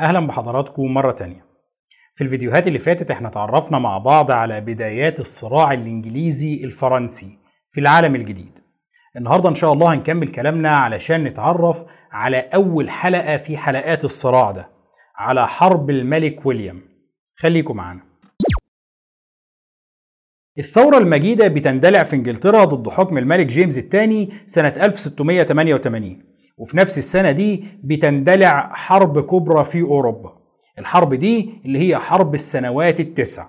أهلا بحضراتكم مرة تانية. في الفيديوهات اللي فاتت إحنا تعرفنا مع بعض على بدايات الصراع الإنجليزي الفرنسي في العالم الجديد. النهاردة إن شاء الله هنكمل كلامنا علشان نتعرف على أول حلقة في حلقات الصراع ده على حرب الملك ويليام. خليكم معانا. الثورة المجيدة بتندلع في إنجلترا ضد حكم الملك جيمس الثاني سنة 1688 وفي نفس السنة دي بتندلع حرب كبرى في أوروبا. الحرب دي اللي هي حرب السنوات التسع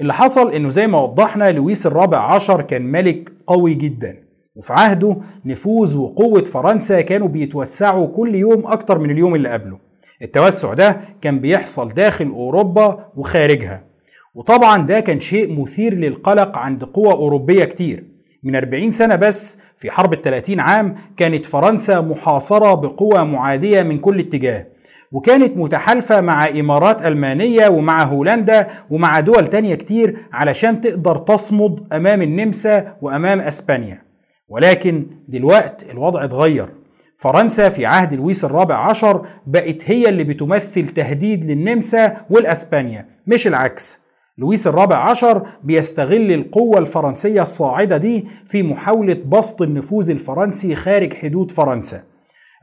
اللي حصل إنه زي ما وضحنا لويس الرابع عشر كان ملك قوي جدا. وفي عهده نفوذ وقوة فرنسا كانوا بيتوسعوا كل يوم أكتر من اليوم اللي قبله. التوسع ده كان بيحصل داخل أوروبا وخارجها. وطبعا ده كان شيء مثير للقلق عند قوى أوروبية كتير. من 40 سنة بس في حرب الثلاثين عام كانت فرنسا محاصرة بقوى معادية من كل اتجاه وكانت متحالفة مع إمارات ألمانية ومع هولندا ومع دول تانية كتير علشان تقدر تصمد أمام النمسا وأمام أسبانيا. ولكن دلوقت الوضع اتغير. فرنسا في عهد لويس الرابع عشر بقت هي اللي بتمثل تهديد للنمسا والأسبانيا مش العكس. لويس الرابع عشر بيستغل القوة الفرنسية الصاعدة دي في محاولة بسط النفوذ الفرنسي خارج حدود فرنسا.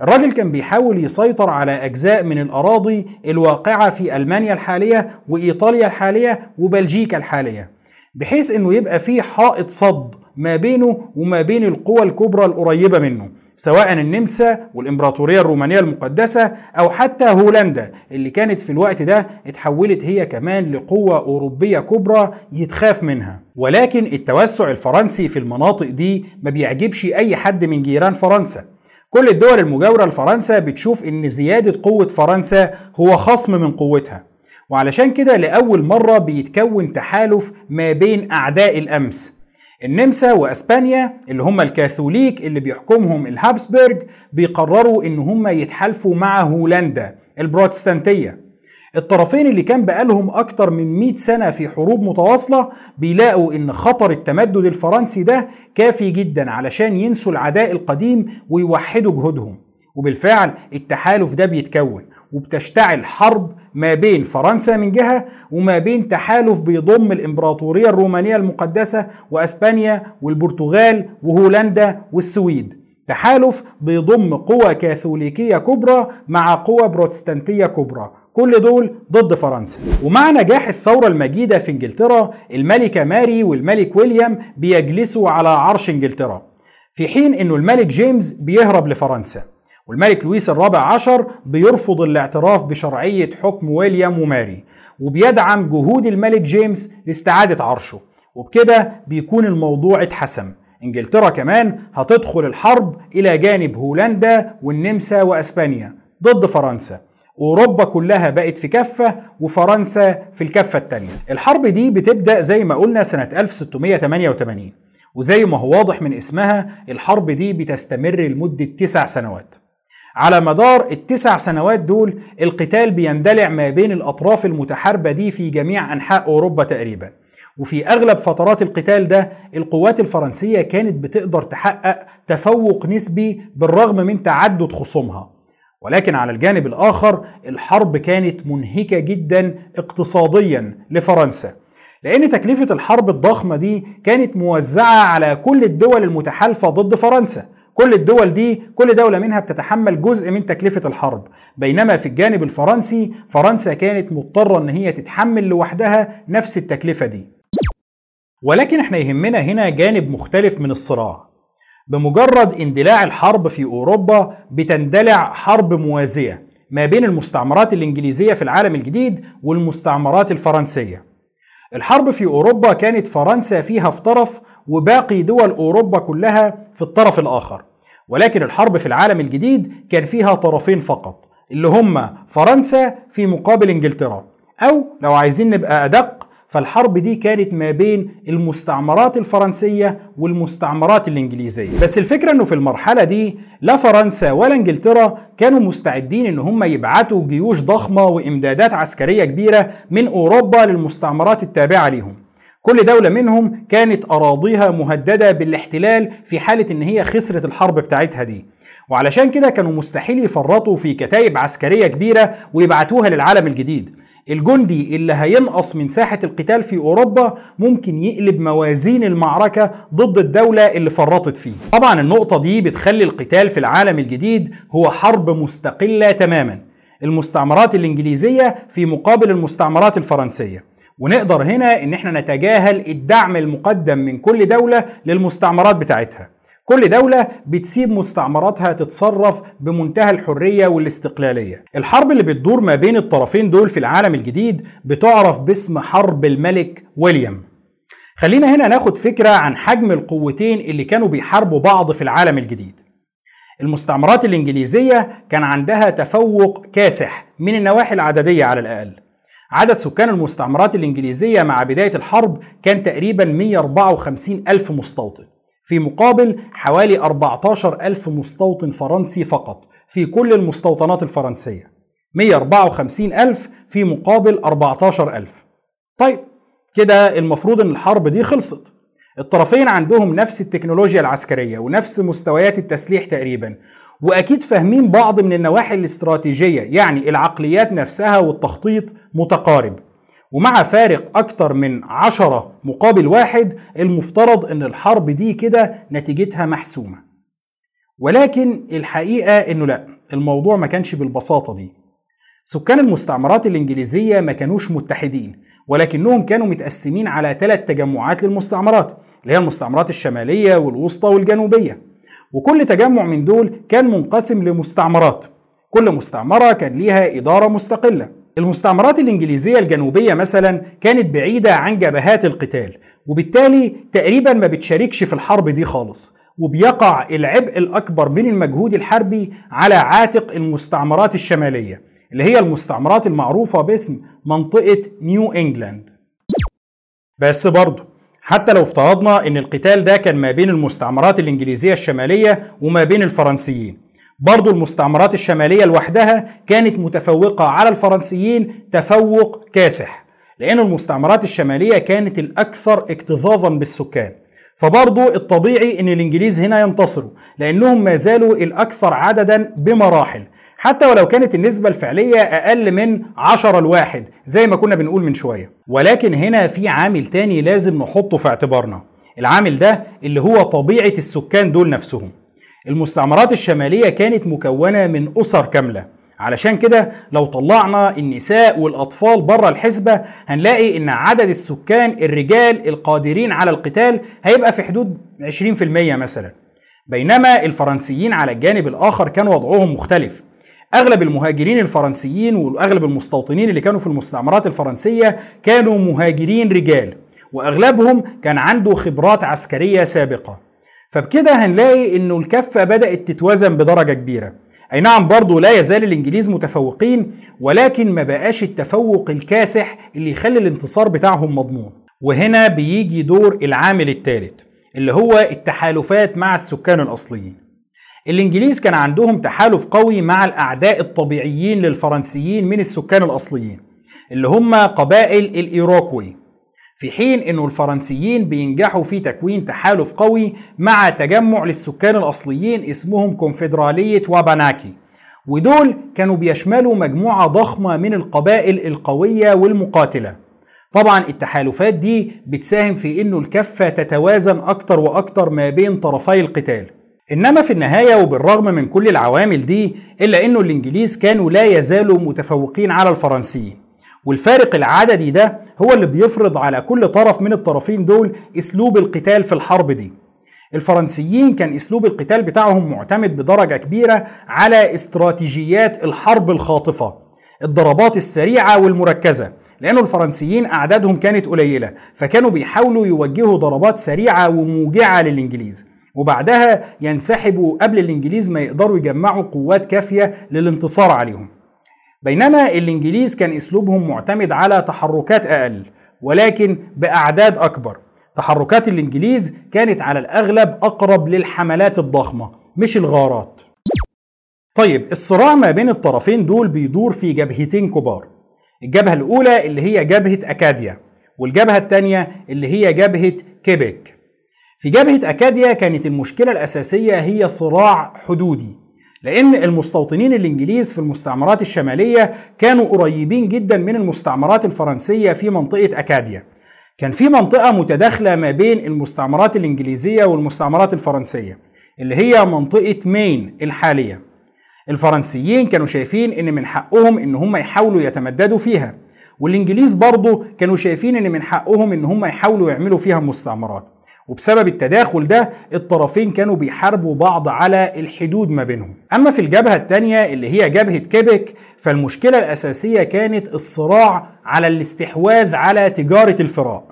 الراجل كان بيحاول يسيطر على أجزاء من الأراضي الواقعة في ألمانيا الحالية وإيطاليا الحالية وبلجيكا الحالية بحيث أنه يبقى فيه حائط صد ما بينه وما بين القوى الكبرى القريبة منه. سواء النمسا والإمبراطورية الرومانية المقدسة أو حتى هولندا اللي كانت في الوقت ده اتحولت هي كمان لقوة أوروبية كبرى يتخاف منها. ولكن التوسع الفرنسي في المناطق دي ما بيعجبش أي حد من جيران فرنسا. كل الدول المجاورة لفرنسا بتشوف إن زيادة قوة فرنسا هو خصم من قوتها. وعلشان كده لأول مرة بيتكون تحالف ما بين أعداء الأمس. النمسا وأسبانيا اللي هم الكاثوليك اللي بيحكمهم الهابسبرج بيقرروا إن هم يتحالفوا مع هولندا البروتستانتية. الطرفين اللي كان بقالهم أكتر من 100 سنة في حروب متواصلة بيلاقوا إن خطر التمدد الفرنسي ده كافي جدا علشان ينسوا العداء القديم ويوحدوا جهودهم. وبالفعل التحالف ده بيتكون وبتشتعل حرب ما بين فرنسا من جهة وما بين تحالف بيضم الإمبراطورية الرومانية المقدسة وأسبانيا والبرتغال وهولندا والسويد. تحالف بيضم قوى كاثوليكية كبرى مع قوى بروتستانتية كبرى كل دول ضد فرنسا. ومع نجاح الثورة المجيدة في إنجلترا الملكة ماري والملك ويليام بيجلسوا على عرش إنجلترا في حين إنه الملك جيمس بيهرب لفرنسا. والملك لويس الرابع عشر بيرفض الاعتراف بشرعية حكم ويليام وماري وبيدعم جهود الملك جيمس لاستعادة عرشه وبكده بيكون الموضوع اتحسم. إنجلترا كمان هتدخل الحرب إلى جانب هولندا والنمسا وأسبانيا ضد فرنسا. أوروبا كلها بقت في كفة وفرنسا في الكفة الثانية الحرب دي بتبدأ زي ما قلنا سنة 1688 وزي ما هو واضح من اسمها الحرب دي بتستمر لمدة تسع سنوات. على مدار التسع سنوات دول القتال بيندلع ما بين الأطراف المتحاربة دي في جميع أنحاء أوروبا تقريبا. وفي أغلب فترات القتال ده القوات الفرنسية كانت بتقدر تحقق تفوق نسبي بالرغم من تعدد خصومها. ولكن على الجانب الآخر الحرب كانت منهكة جدا اقتصاديا لفرنسا. لأن تكلفة الحرب الضخمة دي كانت موزعة على كل الدول المتحالفة ضد فرنسا. كل الدول دي كل دولة منها بتتحمل جزء من تكلفة الحرب. بينما في الجانب الفرنسي فرنسا كانت مضطرة إن هي تتحمل لوحدها نفس التكلفة دي. ولكن إحنا يهمنا هنا جانب مختلف من الصراع. بمجرد اندلاع الحرب في أوروبا بتندلع حرب موازية ما بين المستعمرات الإنجليزية في العالم الجديد والمستعمرات الفرنسية. الحرب في أوروبا كانت فرنسا فيها في طرف وباقي دول أوروبا كلها في الطرف الآخر. ولكن الحرب في العالم الجديد كان فيها طرفين فقط اللي هم فرنسا في مقابل إنجلترا. أو لو عايزين نبقى أدق فالحرب دي كانت ما بين المستعمرات الفرنسية والمستعمرات الإنجليزية. بس الفكرة أنه في المرحلة دي لا فرنسا ولا إنجلترا كانوا مستعدين أن هم يبعتوا جيوش ضخمة وإمدادات عسكرية كبيرة من أوروبا للمستعمرات التابعة ليهم. كل دولة منهم كانت أراضيها مهددة بالاحتلال في حالة إن هي خسرت الحرب بتاعتها دي. وعلشان كده كانوا مستحيل يفرطوا في كتائب عسكرية كبيرة ويبعتوها للعالم الجديد. الجندي اللي هينقص من ساحة القتال في أوروبا ممكن يقلب موازين المعركة ضد الدولة اللي فرطت فيه. طبعا النقطة دي بتخلي القتال في العالم الجديد هو حرب مستقلة تماما. المستعمرات الإنجليزية في مقابل المستعمرات الفرنسية. ونقدر هنا إن إحنا نتجاهل الدعم المقدم من كل دولة للمستعمرات بتاعتها. كل دولة بتسيب مستعمراتها تتصرف بمنتهى الحرية والاستقلالية. الحرب اللي بتدور ما بين الطرفين دول في العالم الجديد بتعرف باسم حرب الملك ويليام. خلينا هنا ناخد فكرة عن حجم القوتين اللي كانوا بيحاربوا بعض في العالم الجديد. المستعمرات الإنجليزية كان عندها تفوق كاسح من النواحي العددية على الأقل. عدد سكان المستعمرات الإنجليزية مع بداية الحرب كان تقريبا 154 ألف مستوطن في مقابل حوالي 14 ألف مستوطن فرنسي فقط في كل المستوطنات الفرنسية 154 ألف في مقابل 14 ألف. طيب كده المفروض إن الحرب دي خلصت. الطرفين عندهم نفس التكنولوجيا العسكرية ونفس مستويات التسليح تقريبا وأكيد فاهمين بعض من النواحي الاستراتيجية يعني العقليات نفسها والتخطيط متقارب. ومع فارق أكتر من عشرة مقابل واحد المفترض إن الحرب دي كده نتيجتها محسومة. ولكن الحقيقة إنه لأ الموضوع ما كانش بالبساطة دي. سكان المستعمرات الإنجليزية ما كانوش متحدين ولكنهم كانوا متقسمين على ثلاث تجمعات للمستعمرات اللي هي المستعمرات الشمالية والوسطى والجنوبية. وكل تجمع من دول كان منقسم لمستعمرات. كل مستعمرة كان ليها إدارة مستقلة. المستعمرات الإنجليزية الجنوبية مثلا كانت بعيدة عن جبهات القتال وبالتالي تقريبا ما بتشاركش في الحرب دي خالص وبيقع العبء الأكبر من المجهود الحربي على عاتق المستعمرات الشمالية اللي هي المستعمرات المعروفة باسم منطقة نيو إنجلاند. بس برضه حتى لو افترضنا إن القتال ده كان ما بين المستعمرات الإنجليزية الشمالية وما بين الفرنسيين. برضو المستعمرات الشمالية لوحدها كانت متفوقة على الفرنسيين تفوق كاسح لأن المستعمرات الشمالية كانت الأكثر اكتظاظا بالسكان. فبرضو الطبيعي إن الإنجليز هنا ينتصروا لأنهم ما زالوا الأكثر عددا بمراحل. حتى ولو كانت النسبة الفعلية أقل من 10 لواحد زي ما كنا بنقول من شوية. ولكن هنا في عامل تاني لازم نحطه في اعتبارنا. العامل ده اللي هو طبيعة السكان دول نفسهم. المستعمرات الشمالية كانت مكونة من أسر كاملة. علشان كده لو طلعنا النساء والأطفال بره الحسبة هنلاقي إن عدد السكان الرجال القادرين على القتال هيبقى في حدود 20% مثلا. بينما الفرنسيين على الجانب الآخر كان وضعهم مختلف. أغلب المهاجرين الفرنسيين وأغلب المستوطنين اللي كانوا في المستعمرات الفرنسية كانوا مهاجرين رجال وأغلبهم كان عنده خبرات عسكرية سابقة. فبكده هنلاقي إنه الكفة بدأت تتوازن بدرجة كبيرة. أي نعم برضه لا يزال الإنجليز متفوقين ولكن ما بقاش التفوق الكاسح اللي يخلي الانتصار بتاعهم مضمون. وهنا بيجي دور العامل الثالث اللي هو التحالفات مع السكان الأصليين. الإنجليز كان عندهم تحالف قوي مع الأعداء الطبيعيين للفرنسيين من السكان الأصليين اللي هم قبائل الإيروكوي. في حين إنه الفرنسيين بينجحوا في تكوين تحالف قوي مع تجمع للسكان الأصليين اسمهم كونفدرالية واباناكي. ودول كانوا بيشملوا مجموعة ضخمة من القبائل القوية والمقاتلة. طبعا التحالفات دي بتساهم في إنه الكفة تتوازن أكتر وأكتر ما بين طرفي القتال. إنما في النهاية وبالرغم من كل العوامل دي إلا إنه الإنجليز كانوا لا يزالوا متفوقين على الفرنسيين. والفارق العددي ده هو اللي بيفرض على كل طرف من الطرفين دول أسلوب القتال في الحرب دي. الفرنسيين كان أسلوب القتال بتاعهم معتمد بدرجة كبيرة على استراتيجيات الحرب الخاطفة الضربات السريعة والمركزة لأنه الفرنسيين أعدادهم كانت قليلة فكانوا بيحاولوا يوجهوا ضربات سريعة وموجعة للإنجليز. وبعدها ينسحبوا قبل الإنجليز ما يقدروا يجمعوا قوات كافية للانتصار عليهم. بينما الإنجليز كان أسلوبهم معتمد على تحركات أقل ولكن بأعداد أكبر. تحركات الإنجليز كانت على الأغلب أقرب للحملات الضخمة مش الغارات. طيب الصراع ما بين الطرفين دول بيدور في جبهتين كبار. الجبهة الأولى اللي هي جبهة أكاديا والجبهة الثانية اللي هي جبهة كيبك في جبهة أكاديا كانت المشكلة الأساسية هي صراع حدودي لأن المستوطنين الإنجليز في المستعمرات الشمالية كانوا قريبين جدا من المستعمرات الفرنسية في منطقة أكاديا. كان في منطقة متداخلة ما بين المستعمرات الإنجليزية والمستعمرات الفرنسية اللي هي منطقة مين الحالية. الفرنسيين كانوا شايفين إن من حقهم إن هم يحاولوا يتمددوا فيها والإنجليز برضه كانوا شايفين إن من حقهم إن هم يحاولوا يعملوا فيها مستعمرات. وبسبب التداخل ده الطرفين كانوا بيحاربوا بعض على الحدود ما بينهم. أما في الجبهة الثانية اللي هي جبهة كيبك فالمشكلة الأساسية كانت الصراع على الاستحواذ على تجارة الفراء.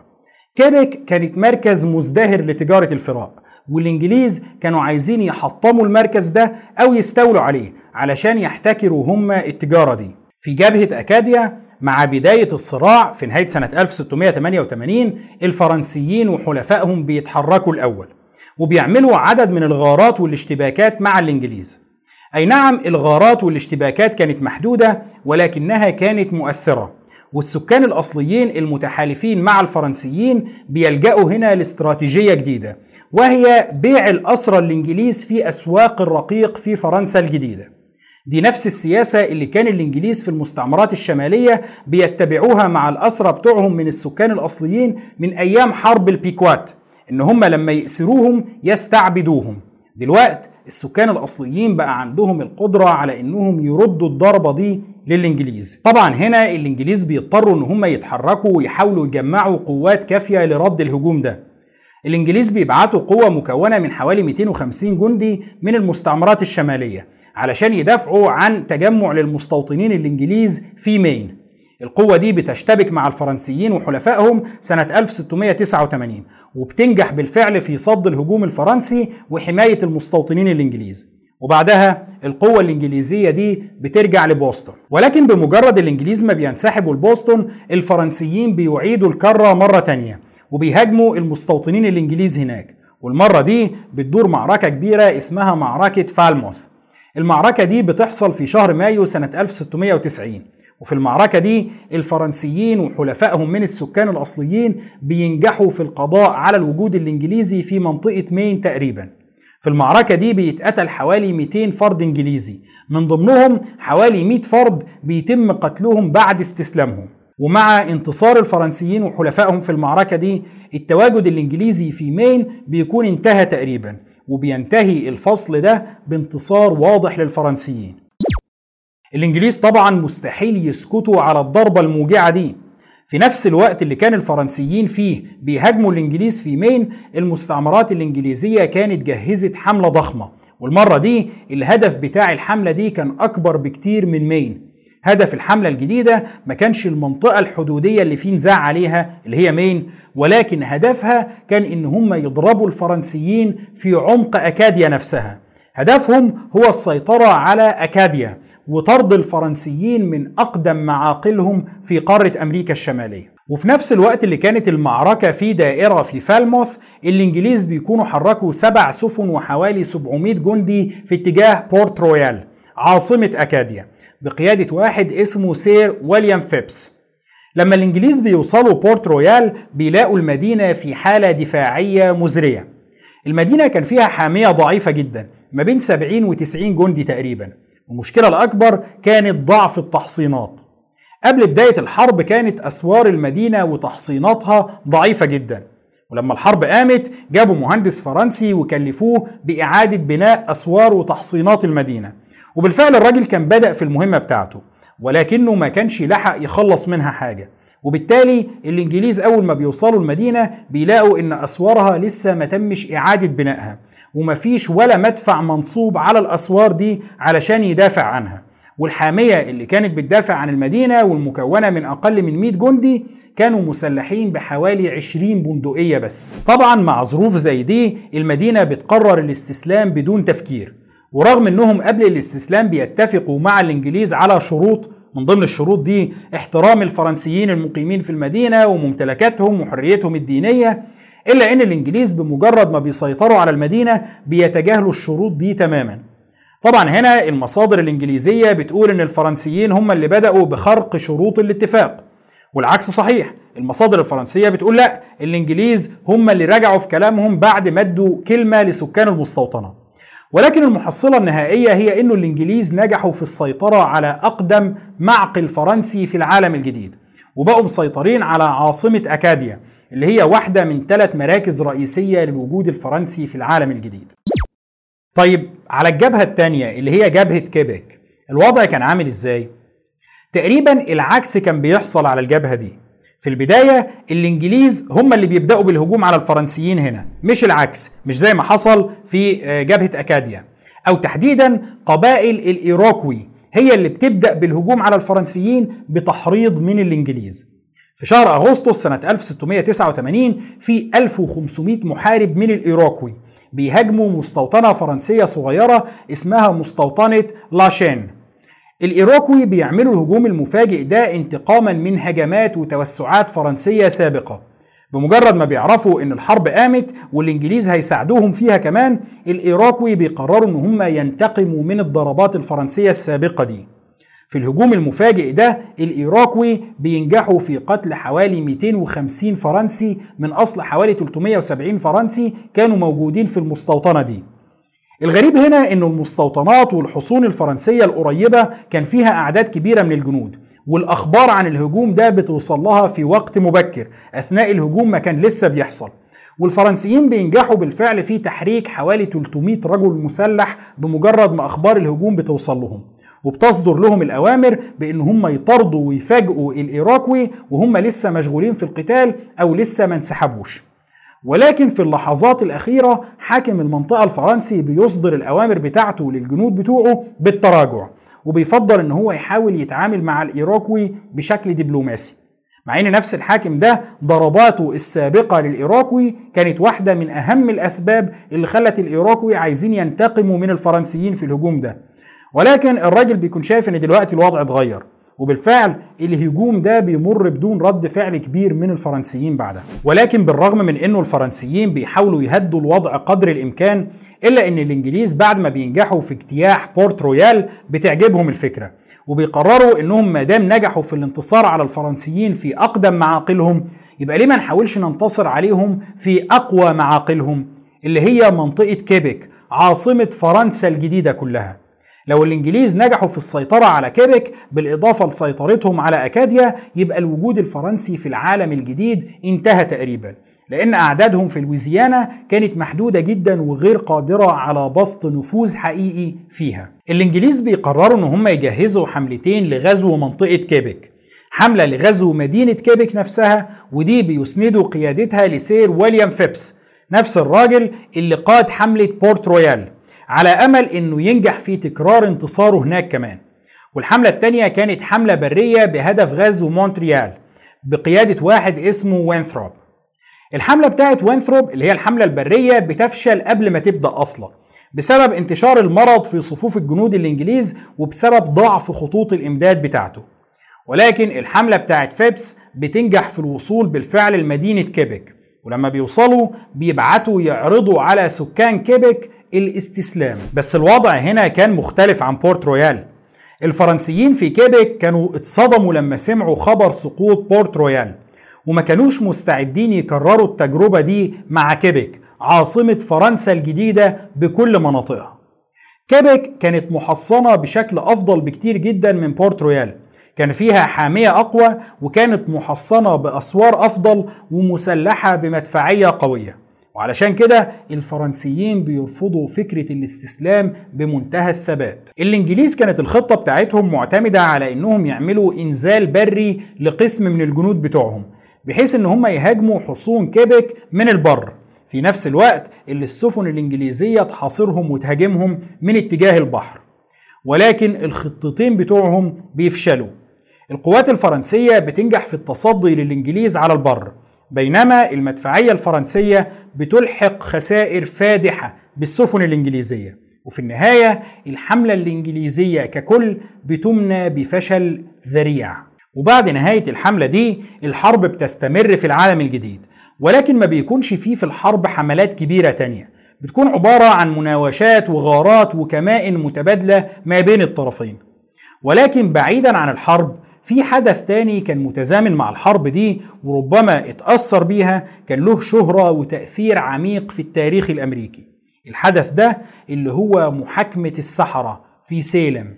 كيبك كانت مركز مزدهر لتجارة الفراء والإنجليز كانوا عايزين يحطموا المركز ده أو يستولوا عليه علشان يحتكروا هم التجارة دي. في جبهة أكاديا مع بداية الصراع في نهاية سنة 1688 الفرنسيين وحلفائهم بيتحركوا الأول وبيعملوا عدد من الغارات والاشتباكات مع الإنجليز. أي نعم الغارات والاشتباكات كانت محدودة ولكنها كانت مؤثرة والسكان الأصليين المتحالفين مع الفرنسيين بيلجأوا هنا لاستراتيجية جديدة وهي بيع الأسرى الإنجليز في أسواق الرقيق في فرنسا الجديدة. دي نفس السياسة اللي كان الإنجليز في المستعمرات الشمالية بيتبعوها مع الأسرى بتوعهم من السكان الأصليين من أيام حرب البيكوات إن هم لما يأسروهم يستعبدوهم. دلوقت السكان الأصليين بقى عندهم القدرة على إنهم يردوا الضربة دي للإنجليز. طبعا هنا الإنجليز بيضطروا إن هم يتحركوا ويحاولوا يجمعوا قوات كافية لرد الهجوم ده. الإنجليز بيبعتوا قوة مكونة من حوالي 250 جندي من المستعمرات الشمالية علشان يدافعوا عن تجمع للمستوطنين الإنجليز في مين. القوة دي بتشتبك مع الفرنسيين وحلفائهم سنة 1689 وبتنجح بالفعل في صد الهجوم الفرنسي وحماية المستوطنين الإنجليز. وبعدها القوة الإنجليزية دي بترجع لبوسطن. ولكن بمجرد الإنجليز ما بينسحبوا لبوسطن الفرنسيين بيعيدوا الكرة مرة تانية. وبيهاجموا المستوطنين الإنجليز هناك. والمرة دي بتدور معركة كبيرة اسمها معركة فالموث. المعركة دي بتحصل في شهر مايو سنة 1690 وفي المعركة دي الفرنسيين وحلفائهم من السكان الأصليين بينجحوا في القضاء على الوجود الإنجليزي في منطقة مين تقريبا. في المعركة دي بيتقتل حوالي 200 فرد إنجليزي. من ضمنهم حوالي 100 فرد بيتم قتلهم بعد استسلامهم. ومع انتصار الفرنسيين وحلفائهم في المعركة دي التواجد الإنجليزي في مين بيكون انتهى تقريبا وبينتهي الفصل ده بانتصار واضح للفرنسيين. الإنجليز طبعا مستحيل يسكتوا على الضربة الموجعة دي. في نفس الوقت اللي كان الفرنسيين فيه بيهاجموا الإنجليز في مين؟ المستعمرات الإنجليزية كانت جهزت حملة ضخمة. والمرة دي الهدف بتاع الحملة دي كان أكبر بكتير من مين؟ هدف الحملة الجديدة ما كانش المنطقة الحدودية اللي فيه نزاع عليها اللي هي مين ولكن هدفها كان إن هم يضربوا الفرنسيين في عمق أكاديا نفسها. هدفهم هو السيطرة على أكاديا وطرد الفرنسيين من أقدم معاقلهم في قارة أمريكا الشمالية. وفي نفس الوقت اللي كانت المعركة في دائرة في فالموث الإنجليز بيكونوا حركوا سبع سفن وحوالي 700 جندي في اتجاه بورت رويال عاصمة أكاديا. بقيادة واحد اسمه سير ويليام فيبس. لما الإنجليز بيوصلوا بورت رويال بيلاقوا المدينة في حالة دفاعية مزرية. المدينة كان فيها حامية ضعيفة جدا ما بين 70 و 90 جندي تقريبا. المشكلة الأكبر كانت ضعف التحصينات. قبل بداية الحرب كانت أسوار المدينة وتحصيناتها ضعيفة جدا. ولما الحرب قامت جابوا مهندس فرنسي وكلفوه بإعادة بناء أسوار وتحصينات المدينة. وبالفعل الراجل كان بدأ في المهمة بتاعته ولكنه ما كانش لحق يخلص منها حاجة. وبالتالي الإنجليز أول ما بيوصلوا المدينة بيلاقوا إن أسوارها لسه ما تمش إعادة بنائها ومفيش ولا مدفع منصوب على الأسوار دي علشان يدافع عنها. والحامية اللي كانت بتدافع عن المدينة والمكونة من أقل من 100 جندي كانوا مسلحين بحوالي 20 بندقية بس. طبعا مع ظروف زي دي المدينة بتقرر الاستسلام بدون تفكير. ورغم إنهم قبل الاستسلام بيتفقوا مع الإنجليز على شروط من ضمن الشروط دي احترام الفرنسيين المقيمين في المدينة وممتلكاتهم وحريتهم الدينية إلا أن الإنجليز بمجرد ما بيسيطروا على المدينة بيتجاهلوا الشروط دي تماما. طبعا هنا المصادر الإنجليزية بتقول أن الفرنسيين هم اللي بدأوا بخرق شروط الاتفاق. والعكس صحيح المصادر الفرنسية بتقول لا الإنجليز هم اللي رجعوا في كلامهم بعد ما ادوا كلمة لسكان المستوطنة ولكن المحصلة النهائية هي أنه الإنجليز نجحوا في السيطرة على أقدم معقل فرنسي في العالم الجديد وبقوا مسيطرين على عاصمة أكاديا اللي هي واحدة من ثلاث مراكز رئيسية للوجود الفرنسي في العالم الجديد طيب على الجبهة الثانية اللي هي جبهة كيبك الوضع كان عامل إزاي؟ تقريبا العكس كان بيحصل على الجبهة دي في البداية الإنجليز هم اللي بيبدأوا بالهجوم على الفرنسيين هنا مش العكس مش زي ما حصل في آه، جبهة أكاديا. أو تحديدا قبائل الإيروكوي هي اللي بتبدأ بالهجوم على الفرنسيين بتحريض من الإنجليز. في شهر أغسطس سنة 1689 في 1500 محارب من الإيروكوي بيهاجموا مستوطنة فرنسية صغيرة اسمها مستوطنة لاشين. الإيروكوي بيعملوا الهجوم المفاجئ ده انتقاما من هجمات وتوسعات فرنسية سابقة. بمجرد ما بيعرفوا إن الحرب قامت والإنجليز هيساعدوهم فيها كمان الايروكوي بيقرروا إن هم ينتقموا من الضربات الفرنسية السابقة دي. في الهجوم المفاجئ ده الايروكوي بينجحوا في قتل حوالي 250 فرنسي من أصل حوالي 370 فرنسي كانوا موجودين في المستوطنة دي. الغريب هنا ان المستوطنات والحصون الفرنسية القريبة كان فيها أعداد كبيرة من الجنود والأخبار عن الهجوم ده بتوصل لها في وقت مبكر أثناء الهجوم ما كان لسه بيحصل. والفرنسيين بينجحوا بالفعل في تحريك حوالي 300 رجل مسلح بمجرد ما أخبار الهجوم بتوصل لهم. وبتصدر لهم الأوامر بأن هم يطردوا ويفاجئوا الإيروكوي وهم لسه مشغولين في القتال أو لسه ما انسحبوش. ولكن في اللحظات الأخيرة حاكم المنطقة الفرنسي بيصدر الأوامر بتاعته للجنود بتوعه بالتراجع وبيفضل إن هو يحاول يتعامل مع الايروكوي بشكل دبلوماسي. مع إن نفس الحاكم ده ضرباته السابقة للايروكوي كانت واحدة من أهم الأسباب اللي خلت الايروكوي عايزين ينتقموا من الفرنسيين في الهجوم ده. ولكن الراجل بيكون شايف إن دلوقتي الوضع اتغير. وبالفعل الهجوم ده بيمر بدون رد فعل كبير من الفرنسيين بعدها. ولكن بالرغم من إنه الفرنسيين بيحاولوا يهدوا الوضع قدر الإمكان إلا إن الإنجليز بعد ما بينجحوا في اجتياح بورت رويال بتعجبهم الفكرة. وبيقرروا إنهم ما دام نجحوا في الانتصار على الفرنسيين في أقدم معاقلهم يبقى ليه ما نحاولش ننتصر عليهم في أقوى معاقلهم؟ اللي هي منطقة كيبك عاصمة فرنسا الجديدة كلها. لو الإنجليز نجحوا في السيطرة على كيبك بالإضافة لسيطرتهم على أكاديا يبقى الوجود الفرنسي في العالم الجديد انتهى تقريبا. لأن أعدادهم في لويزيانا كانت محدودة جدا وغير قادرة على بسط نفوذ حقيقي فيها. الإنجليز بيقرروا إن هم يجهزوا حملتين لغزو منطقة كيبك. حملة لغزو مدينة كيبك نفسها ودي بيسندوا قيادتها لسير ويليام فيبس نفس الراجل اللي قاد حملة بورت رويال. على أمل إنه ينجح في تكرار انتصاره هناك كمان. والحملة الثانية كانت حملة برية بهدف غزو مونتريال بقيادة واحد اسمه وينثروب. الحملة بتاعت وينثروب اللي هي الحملة البرية بتفشل قبل ما تبدأ أصلا بسبب انتشار المرض في صفوف الجنود الإنجليز وبسبب ضعف خطوط الإمداد بتاعته. ولكن الحملة بتاعت فيبس بتنجح في الوصول بالفعل لمدينة كيبك. ولما بيوصلوا بيبعتوا يعرضوا على سكان كيبك الاستسلام. بس الوضع هنا كان مختلف عن بورت رويال. الفرنسيين في كيبك كانوا اتصدموا لما سمعوا خبر سقوط بورت رويال وما كانوش مستعدين يكرروا التجربة دي مع كيبك عاصمة فرنسا الجديدة بكل مناطقها. كيبك كانت محصنة بشكل أفضل بكتير جدا من بورت رويال. كان فيها حامية أقوى وكانت محصنة بأسوار أفضل ومسلحة بمدفعية قوية. وعلشان كده الفرنسيين بيرفضوا فكرة الاستسلام بمنتهى الثبات. الإنجليز كانت الخطة بتاعتهم معتمدة على إنهم يعملوا إنزال بري لقسم من الجنود بتوعهم بحيث إن هم يهاجموا حصون كيبك من البر. في نفس الوقت اللي السفن الإنجليزية تحاصرهم وتهاجمهم من اتجاه البحر. ولكن الخطتين بتوعهم بيفشلوا. القوات الفرنسية بتنجح في التصدي للإنجليز على البر. بينما المدفعية الفرنسية بتلحق خسائر فادحة بالسفن الإنجليزية. وفي النهاية الحملة الإنجليزية ككل بتمنى بفشل ذريع. وبعد نهاية الحملة دي الحرب بتستمر في العالم الجديد. ولكن ما بيكونش فيه في الحرب حملات كبيرة تانية. بتكون عبارة عن مناوشات وغارات وكمائن متبادلة ما بين الطرفين. ولكن بعيدا عن الحرب في حدث تاني كان متزامن مع الحرب دي وربما اتأثر بيها كان له شهرة وتأثير عميق في التاريخ الأمريكي. الحدث ده اللي هو محاكمة السحرة في سيلم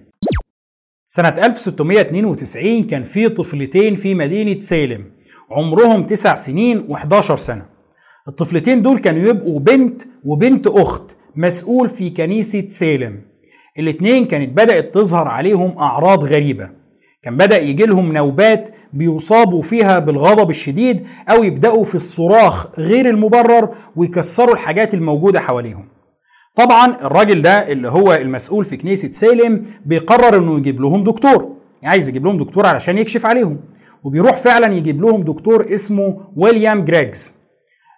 سنة 1692 كان في طفلتين في مدينة سيلم عمرهم 9 سنين و11 سنة. الطفلتين دول كانوا يبقوا بنت وبنت أخت مسؤول في كنيسة سيلم الاتنين كانت بدأت تظهر عليهم أعراض غريبة. كان بدأ يجي لهم نوبات بيصابوا فيها بالغضب الشديد أو يبدأوا في الصراخ غير المبرر ويكسروا الحاجات الموجودة حواليهم. طبعا الراجل ده اللي هو المسؤول في كنيسة سالم بيقرر إنه يجيب لهم دكتور. يعني عايز يجيب لهم دكتور علشان يكشف عليهم. وبيروح فعلا يجيب لهم دكتور اسمه ويليام جريجز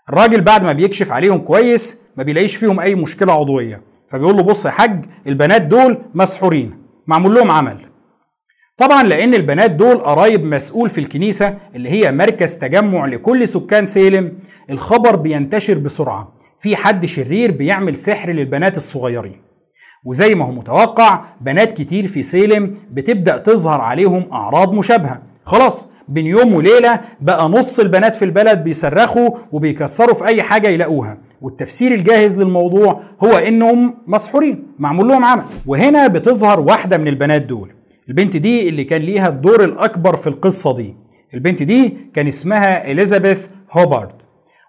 الراجل بعد ما بيكشف عليهم كويس ما بيلاقيش فيهم أي مشكلة عضوية. فبيقول له بص يا حاج البنات دول مسحورين. معمول لهم عمل. طبعا لأن البنات دول قرايب مسؤول في الكنيسة اللي هي مركز تجمع لكل سكان سيلم الخبر بينتشر بسرعة. في حد شرير بيعمل سحر للبنات الصغيرين. وزي ما هو متوقع بنات كتير في سيلم بتبدأ تظهر عليهم أعراض مشابهة. خلاص بين يوم وليلة بقى نص البنات في البلد بيصرخوا وبيكسروا في أي حاجة يلاقوها. والتفسير الجاهز للموضوع هو إنهم مسحورين معمول لهم عمل. وهنا بتظهر واحدة من البنات دول. البنت دي اللي كان ليها الدور الأكبر في القصة دي. البنت دي كان اسمها اليزابيث هوبارد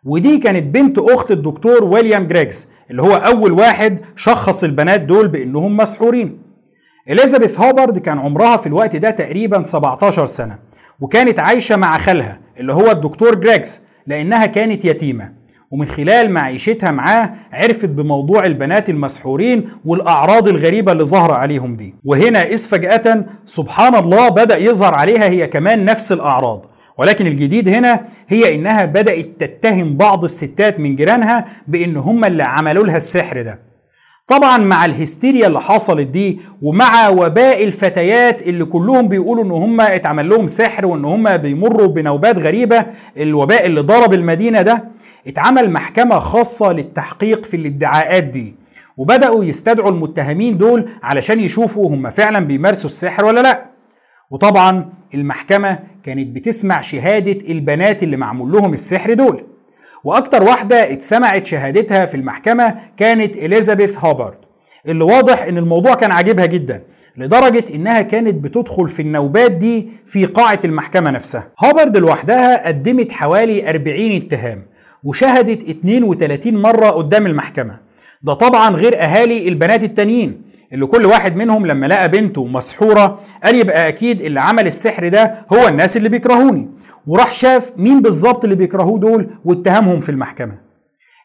ودي كانت بنت أخت الدكتور ويليام جريجز اللي هو أول واحد شخص البنات دول بإنهم مسحورين. اليزابيث هوبارد كان عمرها في الوقت ده تقريبا 17 سنة وكانت عايشة مع خالها اللي هو الدكتور جريجز لأنها كانت يتيمة. ومن خلال معيشتها معاه عرفت بموضوع البنات المسحورين والأعراض الغريبة اللي ظهر عليهم دي. وهنا إذ فجأة سبحان الله بدأ يظهر عليها هي كمان نفس الأعراض. ولكن الجديد هنا هي إنها بدأت تتهم بعض الستات من جيرانها بإن هم اللي عملوا لها السحر ده. طبعا مع الهستيريا اللي حصلت دي ومع وباء الفتيات اللي كلهم بيقولوا إن هم اتعمل لهم سحر وإن هم بيمروا بنوبات غريبة الوباء اللي ضرب المدينة ده اتعمل محكمة خاصة للتحقيق في الادعاءات دي. وبدأوا يستدعوا المتهمين دول علشان يشوفوا هم فعلا بيمارسوا السحر ولا لأ. وطبعا المحكمة كانت بتسمع شهادة البنات اللي معمول لهم السحر دول. وأكتر واحدة اتسمعت شهادتها في المحكمة كانت إليزابيث هوبرد اللي واضح إن الموضوع كان عاجبها جدا لدرجة إنها كانت بتدخل في النوبات دي في قاعة المحكمة نفسها. هوبرد لوحدها قدمت حوالي 40 اتهام. وشهدت 32 مرة قدام المحكمة. ده طبعا غير أهالي البنات التانيين اللي كل واحد منهم لما لقى بنته مسحورة قال يبقى أكيد اللي عمل السحر ده هو الناس اللي بيكرهوني. وراح شاف مين بالظبط اللي بيكرهوه دول واتهمهم في المحكمة.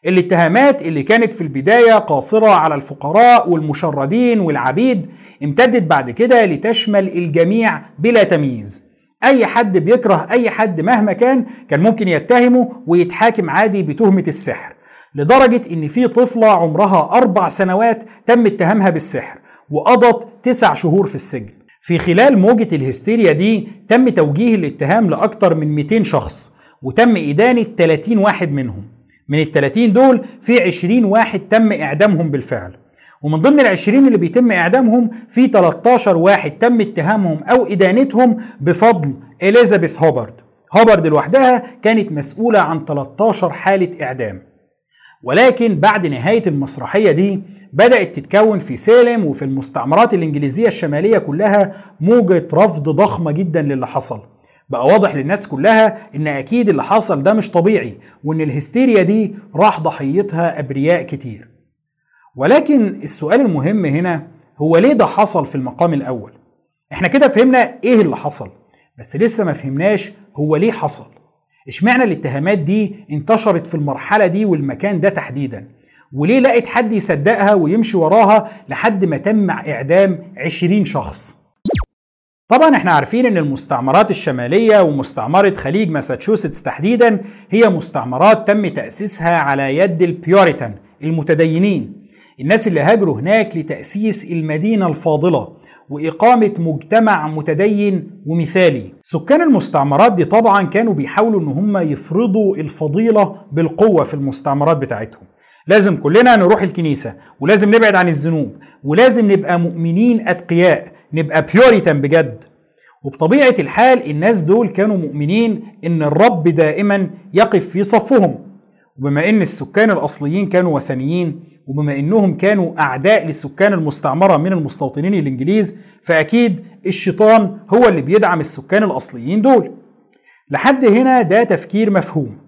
الاتهامات اللي كانت في البداية قاصرة على الفقراء والمشردين والعبيد امتدت بعد كده لتشمل الجميع بلا تمييز. أي حد بيكره أي حد مهما كان كان ممكن يتهمه ويتحاكم عادي بتهمة السحر لدرجة إن في طفلة عمرها أربع سنوات تم اتهامها بالسحر وقضت تسع شهور في السجن. في خلال موجة الهستيريا دي تم توجيه الاتهام لأكثر من 200 شخص وتم إدانة 30 واحد منهم. من ال 30 دول في 20 واحد تم إعدامهم بالفعل. ومن ضمن العشرين اللي بيتم إعدامهم في 13 واحد تم اتهامهم أو إدانتهم بفضل إليزابيث هوبرد هوبرد لوحدها كانت مسؤولة عن 13 حالة إعدام. ولكن بعد نهاية المسرحية دي بدأت تتكون في سالم وفي المستعمرات الإنجليزية الشمالية كلها موجة رفض ضخمة جدا للي حصل. بقى واضح للناس كلها إن أكيد اللي حصل ده مش طبيعي وإن الهستيريا دي راح ضحيتها أبرياء كتير. ولكن السؤال المهم هنا هو ليه ده حصل في المقام الأول؟ إحنا كده فهمنا إيه اللي حصل بس لسه ما فهمناش هو ليه حصل. إشمعنى الاتهامات دي انتشرت في المرحلة دي والمكان ده تحديدا؟ وليه لقيت حد يصدقها ويمشي وراها لحد ما تم إعدام 20 شخص؟ طبعا إحنا عارفين إن المستعمرات الشمالية ومستعمرة خليج ماساتشوستس تحديدا هي مستعمرات تم تأسيسها على يد البيوريتان المتدينين. الناس اللي هاجروا هناك لتأسيس المدينة الفاضلة وإقامة مجتمع متدين ومثالي. سكان المستعمرات دي طبعا كانوا بيحاولوا إن هم يفرضوا الفضيلة بالقوة في المستعمرات بتاعتهم. لازم كلنا نروح الكنيسة ولازم نبعد عن الذنوب ولازم نبقى مؤمنين أتقياء نبقى بيوريتان بجد. وبطبيعة الحال الناس دول كانوا مؤمنين إن الرب دائما يقف في صفهم. وبما إن السكان الأصليين كانوا وثنيين وبما إنهم كانوا أعداء لسكان المستعمرة من المستوطنين الإنجليز فأكيد الشيطان هو اللي بيدعم السكان الأصليين دول. لحد هنا ده تفكير مفهوم.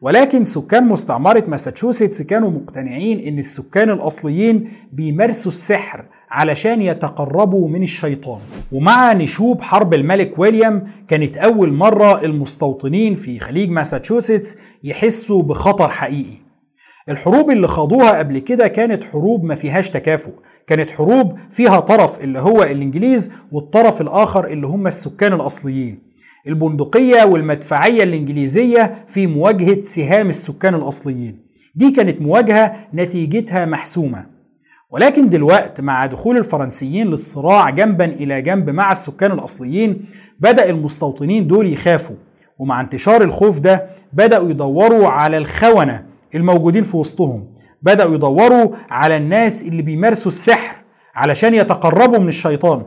ولكن سكان مستعمرة ماساتشوستس كانوا مقتنعين إن السكان الأصليين بيمارسوا السحر علشان يتقربوا من الشيطان. ومع نشوب حرب الملك ويليام كانت أول مرة المستوطنين في خليج ماساتشوستس يحسوا بخطر حقيقي. الحروب اللي خاضوها قبل كده كانت حروب ما فيهاش تكافؤ. كانت حروب فيها طرف اللي هو الإنجليز والطرف الآخر اللي هم السكان الأصليين. البندقية والمدفعية الإنجليزية في مواجهة سهام السكان الأصليين. دي كانت مواجهة نتيجتها محسومة. ولكن دلوقت مع دخول الفرنسيين للصراع جنبا إلى جنب مع السكان الأصليين بدأ المستوطنين دول يخافوا. ومع انتشار الخوف ده بدأوا يدوروا على الخونة الموجودين في وسطهم. بدأوا يدوروا على الناس اللي بيمارسوا السحر علشان يتقربوا من الشيطان.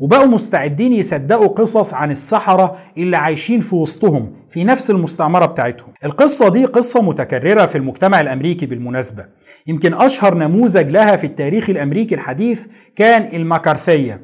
وبقوا مستعدين يصدقوا قصص عن السحرة اللي عايشين في وسطهم في نفس المستعمرة بتاعتهم. القصة دي قصة متكررة في المجتمع الأمريكي بالمناسبة. يمكن أشهر نموذج لها في التاريخ الأمريكي الحديث كان المكارثية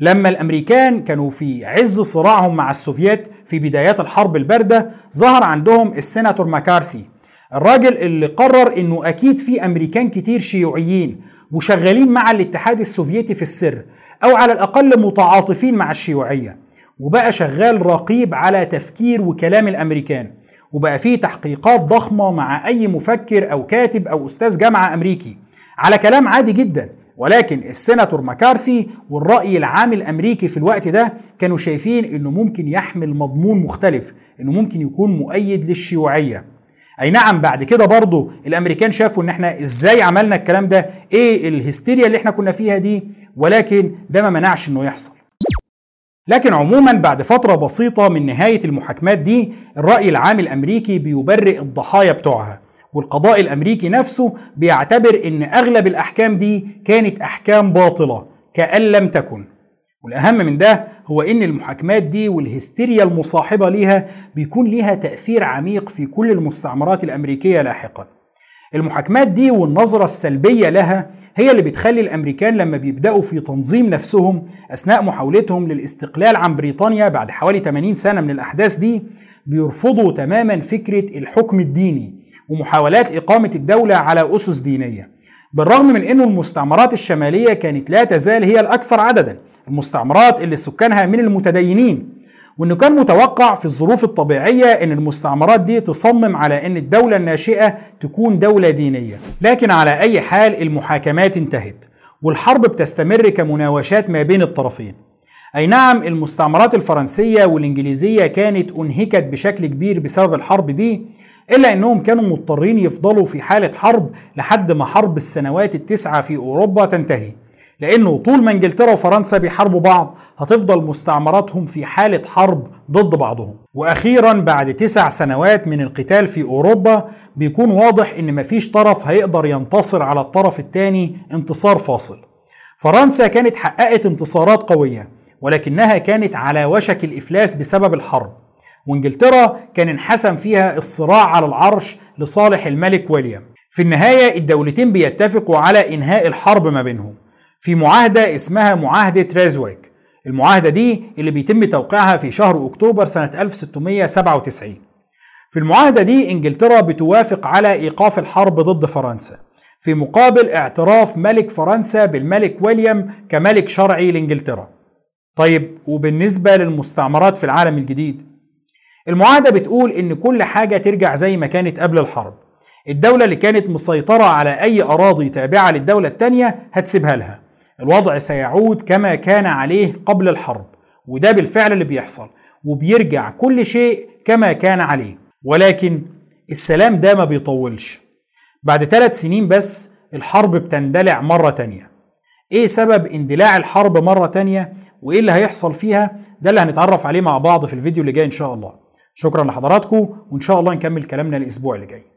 لما الأمريكان كانوا في عز صراعهم مع السوفييت في بدايات الحرب الباردة ظهر عندهم السيناتور ماكارثي. الراجل اللي قرر إنه أكيد في أمريكان كتير شيوعيين وشغالين مع الاتحاد السوفيتي في السر. أو على الأقل متعاطفين مع الشيوعية. وبقى شغال رقيب على تفكير وكلام الأمريكان. وبقى فيه تحقيقات ضخمة مع أي مفكر أو كاتب أو أستاذ جامعة أمريكي. على كلام عادي جدا. ولكن السيناتور مكارثي والرأي العام الأمريكي في الوقت ده كانوا شايفين إنه ممكن يحمل مضمون مختلف. إنه ممكن يكون مؤيد للشيوعية. أي نعم بعد كده برضو الأمريكان شافوا إن إحنا إزاي عملنا الكلام ده إيه الهستيريا اللي إحنا كنا فيها دي ولكن ده ما منعش إنه يحصل. لكن عموما بعد فترة بسيطة من نهاية المحاكمات دي الرأي العام الأمريكي بيبرئ الضحايا بتوعها والقضاء الأمريكي نفسه بيعتبر إن أغلب الأحكام دي كانت أحكام باطلة كأن لم تكن. والأهم من ده هو إن المحاكمات دي والهستيريا المصاحبة ليها بيكون ليها تأثير عميق في كل المستعمرات الأمريكية لاحقا. المحاكمات دي والنظرة السلبية لها هي اللي بتخلي الأمريكان لما بيبدأوا في تنظيم نفسهم أثناء محاولتهم للاستقلال عن بريطانيا بعد حوالي 80 سنة من الأحداث دي بيرفضوا تماما فكرة الحكم الديني ومحاولات إقامة الدولة على أسس دينية. بالرغم من أن المستعمرات الشمالية كانت لا تزال هي الأكثر عددا المستعمرات اللي سكانها من المتدينين. وإنه كان متوقع في الظروف الطبيعية إن المستعمرات دي تصمم على إن الدولة الناشئة تكون دولة دينية. لكن على أي حال المحاكمات انتهت والحرب بتستمر كمناوشات ما بين الطرفين. أي نعم المستعمرات الفرنسية والإنجليزية كانت أنهكت بشكل كبير بسبب الحرب دي إلا إنهم كانوا مضطرين يفضلوا في حالة حرب لحد ما حرب السنوات التسعة في أوروبا تنتهي. لأنه طول ما إنجلترا وفرنسا بيحاربوا بعض هتفضل مستعمراتهم في حالة حرب ضد بعضهم. وأخيرا بعد تسع سنوات من القتال في أوروبا بيكون واضح إن مفيش طرف هيقدر ينتصر على الطرف الثاني انتصار فاصل. فرنسا كانت حققت انتصارات قوية. ولكنها كانت على وشك الإفلاس بسبب الحرب. وإنجلترا كان انحسم فيها الصراع على العرش لصالح الملك ويليام. في النهاية الدولتين بيتفقوا على إنهاء الحرب ما بينهم. في معاهدة اسمها معاهدة ريزويك. المعاهدة دي اللي بيتم توقيعها في شهر أكتوبر سنة 1697 في المعاهدة دي إنجلترا بتوافق على إيقاف الحرب ضد فرنسا. في مقابل اعتراف ملك فرنسا بالملك ويليام كملك شرعي لإنجلترا. طيب وبالنسبة للمستعمرات في العالم الجديد المعاهدة بتقول إن كل حاجة ترجع زي ما كانت قبل الحرب. الدولة اللي كانت مسيطرة على أي أراضي تابعة للدولة التانية هتسيبها لها. الوضع سيعود كما كان عليه قبل الحرب وده بالفعل اللي بيحصل وبيرجع كل شيء كما كان عليه. ولكن السلام ده ما بيطولش. بعد ثلاث سنين بس الحرب بتندلع مرة تانية. إيه سبب اندلاع الحرب مرة تانية؟ وإيه اللي هيحصل فيها؟ ده اللي هنتعرف عليه مع بعض في الفيديو اللي جاي إن شاء الله. شكرا لحضراتكم وإن شاء الله نكمل كلامنا الأسبوع اللي جاي.